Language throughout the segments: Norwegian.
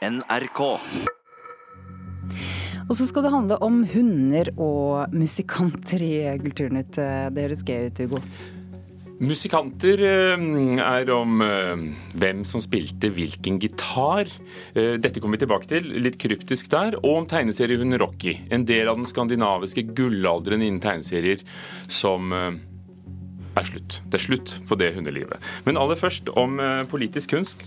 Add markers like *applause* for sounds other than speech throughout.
NRK. Og så skal det handle om hunder og musikanter i Kulturnytt. Det høres gøy ut, Hugo. Musikanter eh, er om eh, hvem som spilte hvilken gitar. Eh, dette kommer vi tilbake til, litt kryptisk der. Og om tegneseriehunden Rocky. En del av den skandinaviske gullalderen innen tegneserier som er slutt. Det er slutt på det hundelivet. Men aller først om eh, politisk kunst.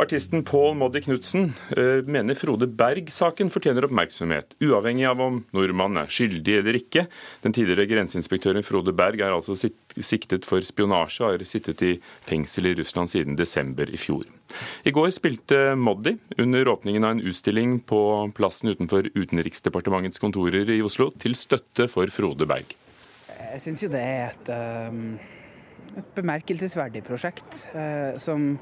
Artisten Paul Moddi Knutsen eh, mener Frode Berg-saken fortjener oppmerksomhet, uavhengig av om nordmannen er skyldig eller ikke. Den tidligere grenseinspektøren Frode Berg er altså siktet for spionasje og har sittet i fengsel i Russland siden desember i fjor. I går spilte Moddi under åpningen av en utstilling på plassen utenfor Utenriksdepartementets kontorer i Oslo, til støtte for Frode Berg. Jeg syns jo det er et, um, et bemerkelsesverdig prosjekt uh, som,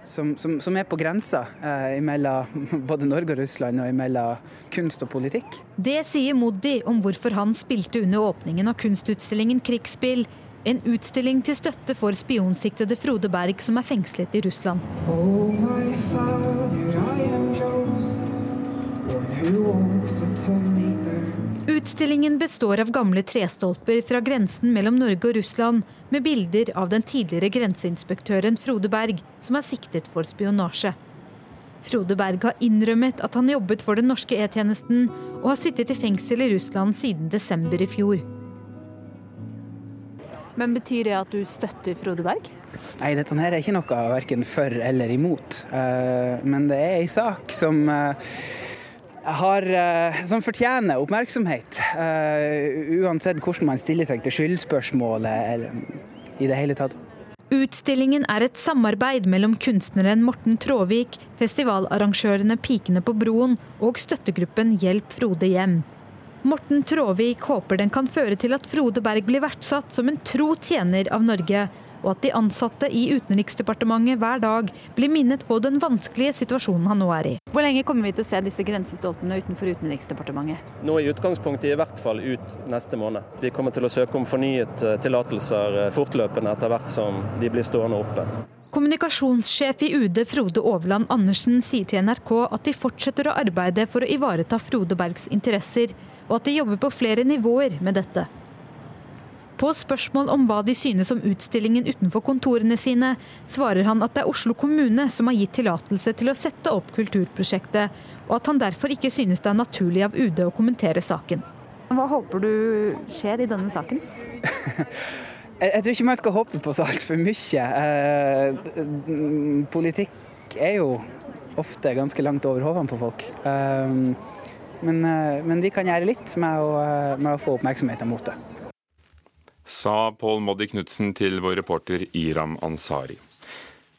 som, som, som, er på grensa uh, mellom *laughs* både Norge og Russland og mellom kunst og politikk. Det sier Moddi om hvorfor han spilte under åpningen av kunstutstillingen Krigsspill. En utstilling til støtte for spionsiktede Frode Berg, som er fengslet i Russland. Oh, my father, I am Joseph, who walks upon. Utstillingen består av gamle trestolper fra grensen mellom Norge og Russland, med bilder av den tidligere grenseinspektøren Frode Berg, som er siktet for spionasje. Frode Berg har innrømmet at han jobbet for den norske E-tjenesten, og har sittet i fengsel i Russland siden desember i fjor. Men Betyr det at du støtter Frode Berg? Nei, dette her er ikke noe verken for eller imot. Eh, men det er ei sak som eh, har, eh, som fortjener oppmerksomhet. Uh, uansett hvordan man stiller seg til skyldspørsmålet eller i det hele tatt. Utstillingen er et samarbeid mellom kunstneren Morten Tråvik, festivalarrangørene Pikene på broen og støttegruppen Hjelp Frode hjem. Morten Tråvik håper den kan føre til at Frode Berg blir verdsatt som en tro tjener av Norge, og at de ansatte i Utenriksdepartementet hver dag blir minnet på den vanskelige situasjonen han nå er i. Hvor lenge kommer vi til å se disse grensestolpene utenfor Utenriksdepartementet? Nå i utgangspunktet i hvert fall ut neste måned. Vi kommer til å søke om fornyet eh, tillatelser eh, fortløpende etter hvert som de blir stående oppe. Kommunikasjonssjef i UD Frode Overland Andersen sier til NRK at de fortsetter å arbeide for å ivareta Frode Bergs interesser, og at de jobber på flere nivåer med dette. På spørsmål om hva de synes om utstillingen utenfor kontorene sine, svarer han at det er Oslo kommune som har gitt tillatelse til å sette opp kulturprosjektet, og at han derfor ikke synes det er naturlig av UD å kommentere saken. Hva håper du skjer i denne saken? *laughs* jeg, tror ikke man skal håpe på så altfor mye. Eh, politikk er jo ofte ganske langt over hodene på folk. Eh, men, eh, men, vi kan gjøre litt med å, med å få oppmerksomheten mot det sa Pål Moddi Knutsen til vår reporter Iram Ansari.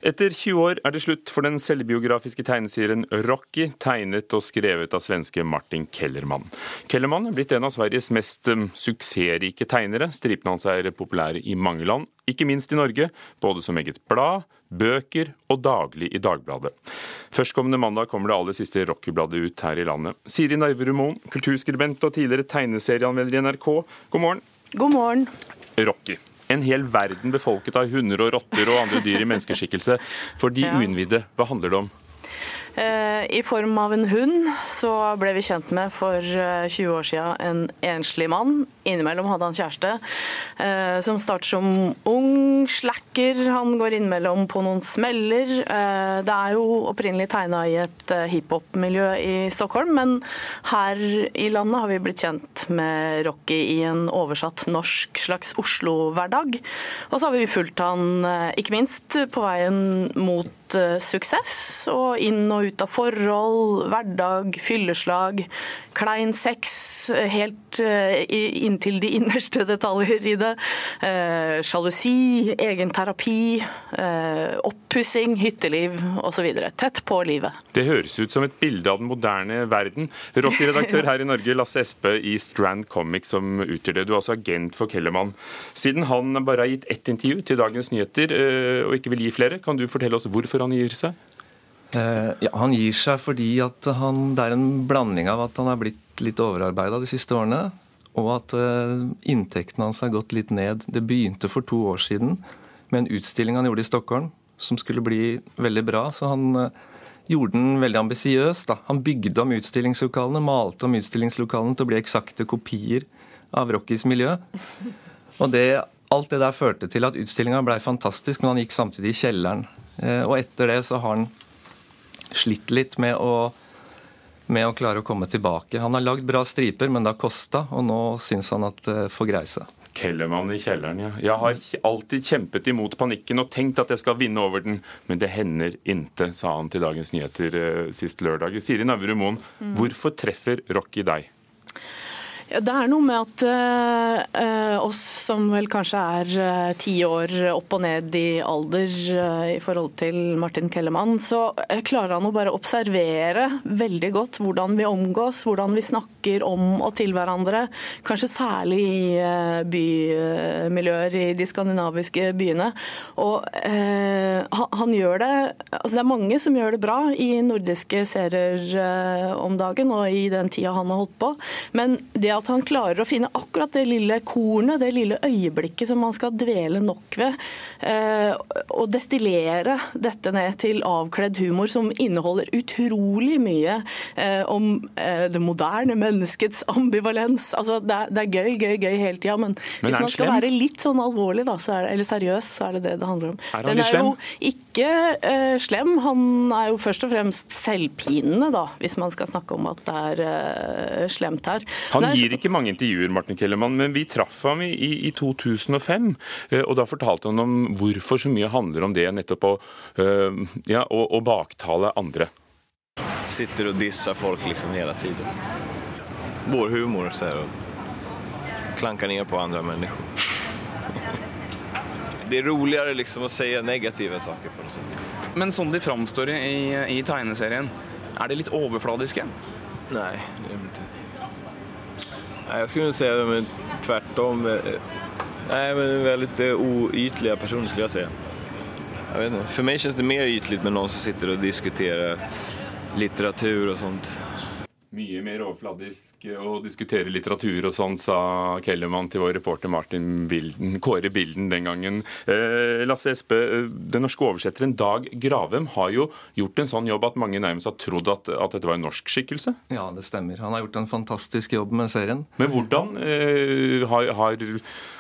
Etter 20 år er det slutt for den selvbiografiske tegneserien Rocky, tegnet og skrevet av svenske Martin Kellermann. Kellermann er blitt en av Sveriges mest um, suksessrike tegnere. Stripene hans er populære i mange land, ikke minst i Norge, både som eget blad, bøker og daglig i Dagbladet. Førstkommende mandag kommer det aller siste Rocky-bladet ut her i landet. Siri Narverud kulturskribent og tidligere tegneserieanmelder i NRK, god morgen. God morgen. Rocky. En hel verden befolket av hunder og rotter og andre dyr i menneskeskikkelse. For de ja. uinnvidde, hva handler det om? Eh, I form av en hund så ble vi kjent med for 20 eh, år siden en enslig mann. Innimellom hadde han kjæreste, eh, som starter som ung slacker. Han går innimellom på noen smeller. Det er jo opprinnelig tegna i et hiphop-miljø i Stockholm, men her i landet har vi blitt kjent med Rocky i en oversatt norsk slags Oslo-hverdag. Og så har vi fulgt han ikke minst på veien mot Eh, suksess. Og inn og ut av forhold, hverdag, fylleslag, klein sex. Helt eh, inntil de *laughs* innerste detaljer i det. Eh, sjalusi, egen terapi, oppussing, hytteliv osv. Tett på livet. Det høres ut som et bilde av den moderne verden. Rocky-redaktør *laughs* her i Norge, Lasse Espe i Strand Comics som utgjør det. Du er altså agent for Kellermann. Siden han bare har gitt ett intervju til Dagens Nyheter og ikke vil gi flere, kan du fortelle oss hvorfor han gir seg? Eh, ja, Han gir seg fordi han, det er en blanding av at han er blitt litt overarbeida de siste årene, og at uh, inntektene hans har gått litt ned. Det begynte for to år siden med en utstilling han gjorde i Stockholm, som skulle bli veldig bra. Så han uh, gjorde den veldig ambisiøs. Han bygde om utstillingslokalene, malte om utstillingslokalene til å bli eksakte kopier av Rockys miljø. Og det, alt det der førte til at utstillinga blei fantastisk, men han gikk samtidig i kjelleren. Eh, og etter det så har han slitt litt med å, med å klare å komme tilbake. Han har lagd bra striper, men det har kosta, og nå syns han at det får greie seg. Kellermann i kjelleren, ja. Jeg har alltid kjempet imot panikken og tenkt at jeg skal vinne over den, men det hender inte, sa han til Dagens Nyheter eh, sist lørdag. Siri Navru Moen, mm. hvorfor treffer Rocky deg? Det er noe med at uh, oss som vel kanskje er uh, ti år opp og ned i alder uh, i forhold til Martin Kellemann, så klarer han å bare observere veldig godt hvordan vi omgås, hvordan vi snakker om og til hverandre. Kanskje særlig i bymiljøer i de skandinaviske byene. Og han, gjør det altså Det er mange som gjør det bra i nordiske serier om dagen og i den tida han har holdt på. men det at han klarer å finne akkurat det lille kornet, det lille øyeblikket som man skal dvele nok ved, eh, og destillere dette ned til avkledd humor som inneholder utrolig mye eh, om eh, det moderne menneskets ambivalens. Altså, det, er, det er gøy, gøy, gøy hele tida, men, men hvis man skal være litt sånn alvorlig, da, det, eller seriøs, så er det det det handler om. Er han er slem? Ikke uh, slem, han er jo først og fremst selvpinende, da, hvis man skal snakke om at det er uh, slemt her. Han gir gir ikke mange intervjuer, Martin Kellermann, men vi traff ham i, i, 2005. Eh, og Da fortalte han om hvorfor så mye handler om det nettopp å, eh, ja, å, å baktale andre. Sitter og disser folk liksom hele tiden. Vår humor. sier han. Klanker ned på andre mennesker. Det er roligere liksom å si negative saker. på noe sånt. Men sånn de framstår i, i tegneserien, er de litt overfladiske? Nei, det er ikke jeg skulle si är tvärtom. Nei, men väldigt oytliga personer skulle jeg si. Jag vet inte. För mig känns det mer ytligt med noen som sitter og diskuterer litteratur og sånt mye mer overfladisk å diskutere litteratur og sånn, sa Kellermann til vår reporter Martin Bilden, Kåre Bilden den gangen. Eh, Lasse Espe, eh, den norske oversetteren Dag Gravem har jo gjort en sånn jobb at mange nærmest har trodd at, at dette var en norsk skikkelse? Ja, det stemmer. Han har gjort en fantastisk jobb med serien. Men hvordan eh, har, har,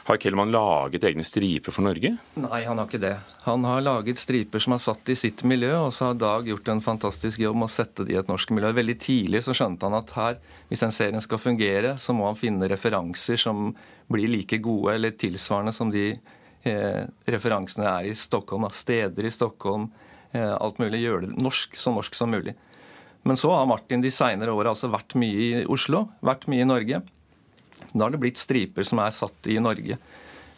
har Kellermann laget egne striper for Norge? Nei, han har ikke det. Han har laget striper som er satt i sitt miljø, og så har Dag gjort en fantastisk jobb med å sette de i et norsk miljø. Veldig tidlig så skjønte han at her, hvis den serien skal fungere, så må han finne referanser som blir like gode eller tilsvarende som de eh, referansene er i Stockholm. Da. Steder i Stockholm, eh, alt mulig. Gjøre det norsk, så norsk som mulig. Men så har Martin de seinere åra altså vært mye i Oslo, vært mye i Norge. Da har det blitt striper som er satt i Norge.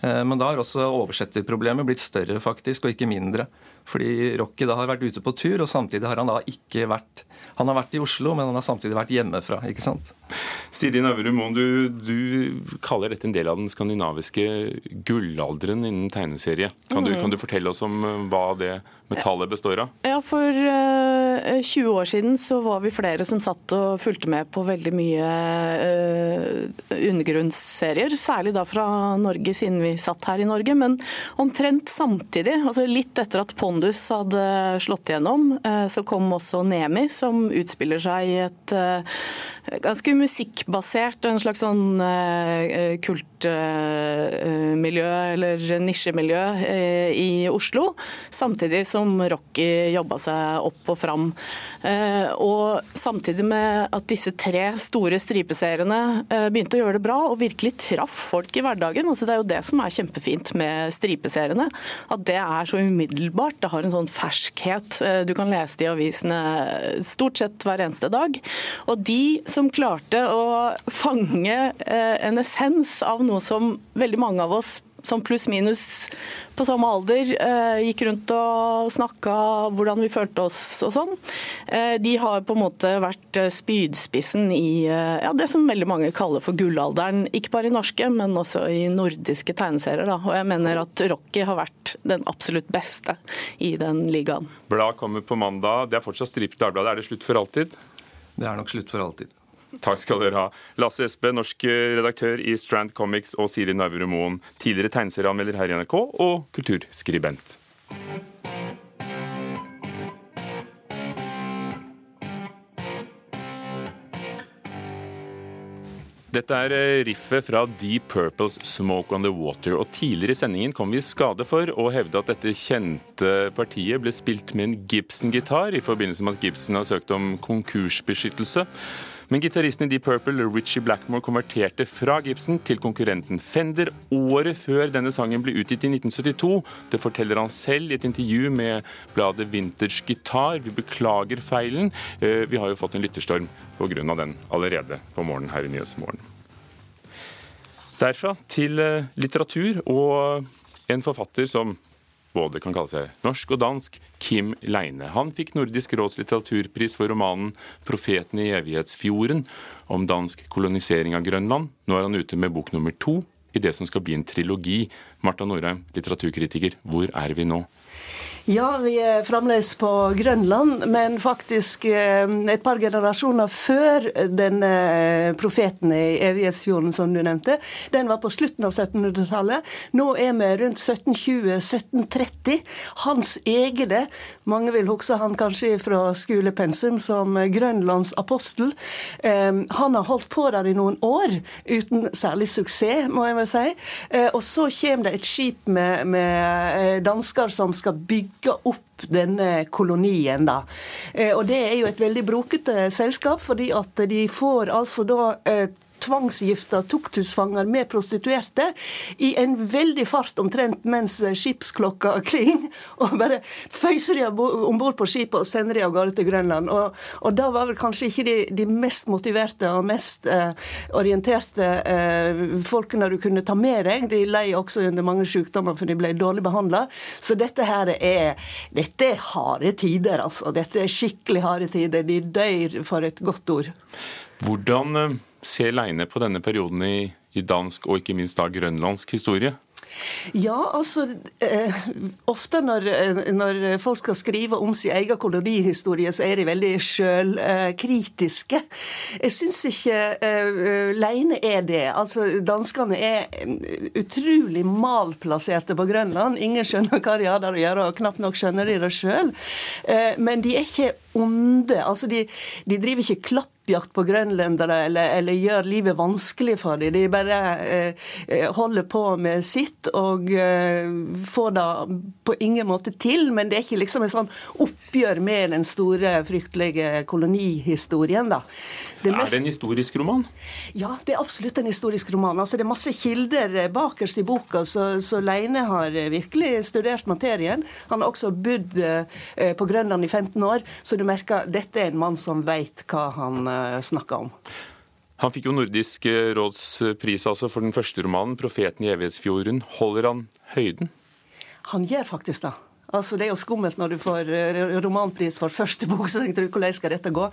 Eh, men da har også oversetterproblemet blitt større faktisk, og ikke mindre. Fordi Rocky da har vært ute på tur, og samtidig har han da ikke vært Han har vært i Oslo, men han har samtidig vært hjemmefra. ikke sant? Siri Navrum Moen, du, du, kaller dette en del av den skandinaviske gullalderen innen tegneserie. Kan du, mm. kan du fortelle oss om eh, hva det metallet består av? Ja, For uh, eh, 20 år siden så var vi flere som satt og fulgte med på veldig mye uh, undergrunnsserier. Særlig da fra Norge, siden vi satt her i Norge. Men omtrent samtidig, altså litt etter at Pondus hadde slått igjennom, uh, så kom også Nemi, som utspiller seg i et ganske musikkbasert, en slags sånn kultmiljø eller nisjemiljø i Oslo. Samtidig som Rocky jobba seg opp og fram. Eh, og samtidig med at disse tre store stripeseriene eh, begynte å gjøre det bra og virkelig traff folk i hverdagen. Altså det er jo det som er kjempefint med stripeseriene. At det er så umiddelbart. Det har en sånn ferskhet. Eh, du kan lese det i avisene stort sett hver eneste dag. Og de som klarte å fange en essens av noe som veldig mange av oss som pluss-minus på samme alder eh, gikk rundt og snakka hvordan vi følte oss og sånn. Eh, de har på en måte vært eh, spydspissen i ja, det som veldig mange kaller for gullalderen. Ikke bare i norske, men også i nordiske tegneserier. Da. Og jeg mener at Rocky har vært den absolutt beste i den ligaen. Blad kommer på mandag. Det er fortsatt stript Dagbladet. Er det slutt for alltid? Det er nok slutt for alltid. Takk skal dere ha. Lasse Espe, norsk redaktør i Strand Comics, og Siri Narverud Moen, tidligere tegneserieanmelder her i NRK og kulturskribent. Dette er eh, riffet fra Deep Purples 'Smoke on the Water'. og Tidligere i sendingen kom vi i skade for å hevde at dette kjente partiet ble spilt med en Gibson-gitar i forbindelse med at Gibson har søkt om konkursbeskyttelse. Men gitaristen i Deep Purple, Richie Blackmore, konverterte fra Gibson til konkurrenten Fender året før denne sangen ble utgitt i 1972. Det forteller han selv i et intervju med bladet Vintage Guitar. Vi beklager feilen. Eh, vi har jo fått en lytterstorm pga. den allerede på morgenen her i Nyhetsmorgen. Derfra til eh, litteratur og en forfatter som både kan kalle seg norsk og dansk, Kim Leine. Han fikk Nordisk råds litteraturpris for romanen 'Profeten i evighetsfjorden' om dansk kolonisering av Grønland. Nå er han ute med bok nummer to i det som skal bli en trilogi. Marta Norheim, litteraturkritiker, hvor er vi nå? Ja, vi er fremdeles på Grønland, men faktisk eh, et par generasjoner før den eh, profeten i Evighetsfjorden som du nevnte. Den var på slutten av 1700-tallet. Nå er vi rundt 1720-1730. Hans egne, mange vil huske han kanskje fra skolepensum som Grønlands apostel. Eh, han har holdt på der i noen år uten særlig suksess, må jeg vel si. Og så kommer det et skip med, med dansker som skal bygge bygge opp denne kolonien. da. Eh, og Det er jo et veldig brokete selskap, fordi at de får altså da eh, tvangsgifta tuktusfanger med prostituerte i en veldig fart omtrent mens skipsklokka *laughs* kling, og bare føyser de om bord på skipet og sender de av gårde til Grønland. Og, og, da var vel kanskje ikke de, de mest motiverte og mest eh, orienterte eh, folkene du kunne ta med deg. De lei også under mange sykdommer, for de ble dårlig behandla. Så dette her er, dette er harde tider, altså. Dette er skikkelig harde tider. De dør for et godt ord. Hvordan ser Leine på denne perioden i, i dansk og ikke minst da grønlandsk historie? Ja, altså eh, Ofte når, eh, når, folk skal skrive om sin egen kolonihistorie, så er de veldig sjølkritiske. Eh, jeg syns ikke eh, Leine er det. Altså, Danskene er utrolig malplasserte på Grønland. Ingen skjønner hva de har der å gjøre, og knapt nok skjønner de det sjøl. Eh, men de er ikke onde. Altså, de, de driver ikke klappjakt på grønlendere eller, eller, gjør livet vanskelig for dem. De bare eh, eh, holder på med sitt og eh, får det på ingen måte til. Men det er ikke liksom en sånn oppgjør med den store, fryktelige kolonihistorien. da. Det mest... Er det en historisk roman? Ja, det er absolutt en historisk roman. Altså, det er masse kilder eh, bakerst i boka, så, så Leine har eh, virkelig studert materien. Han har også bodd eh, på Grønland i 15 år, så du merker dette er en mann som veit hva han eh, snakker om. Han fikk jo Nordisk rådspris råds pris altså for den første romanen, 'Profeten i evighetsfjorden'. Holder han høyden? Han gjør faktisk det. Altså, Det er jo skummelt når du får eh, romanpris for første bok, så tenker du hvordan skal dette gå?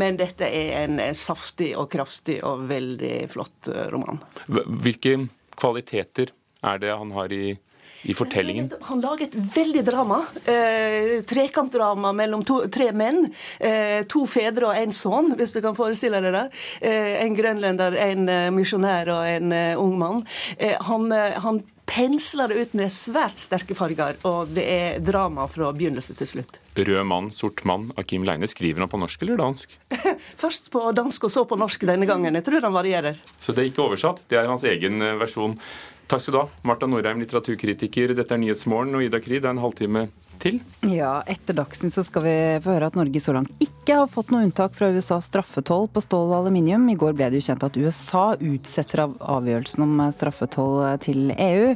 Men dette er en eh, saftig og kraftig og veldig flott eh, roman. Hvilke kvaliteter er det han har i, i fortellingen? Han lager et veldig drama. Eh, trekantdrama mellom to, tre menn. Eh, to fedre og en sønn, hvis du kan forestille deg det. Eh, en grønlender, en misjonær og en ung mann. han, han pensler det ut med svært sterke farger, og det er drama fra begynnelse til slutt. Rød mann, sort mann Akim Leine. Skriver han på norsk eller dansk? *laughs* Først på dansk og så på norsk denne gangen. Jeg tror han varierer. Så det er ikke oversatt? Det er hans egen eh, versjon. Takk skal du ha, Marta Norheim, litteraturkritiker. Dette er Nyhetsmorgen og Ida Kri. Det er en halvtime til? Ja, etter Dagsnytt så skal vi få høre at Norge så langt ikke har fått noe unntak fra USAs straffetoll på stål og aluminium. I går ble det jo kjent at USA utsetter av avgjørelsen om straffetoll til EU.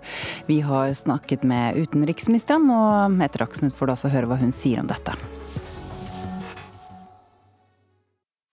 Vi har snakket med utenriksministeren, og etter Dagsnytt får du altså høre hva hun sier om dette.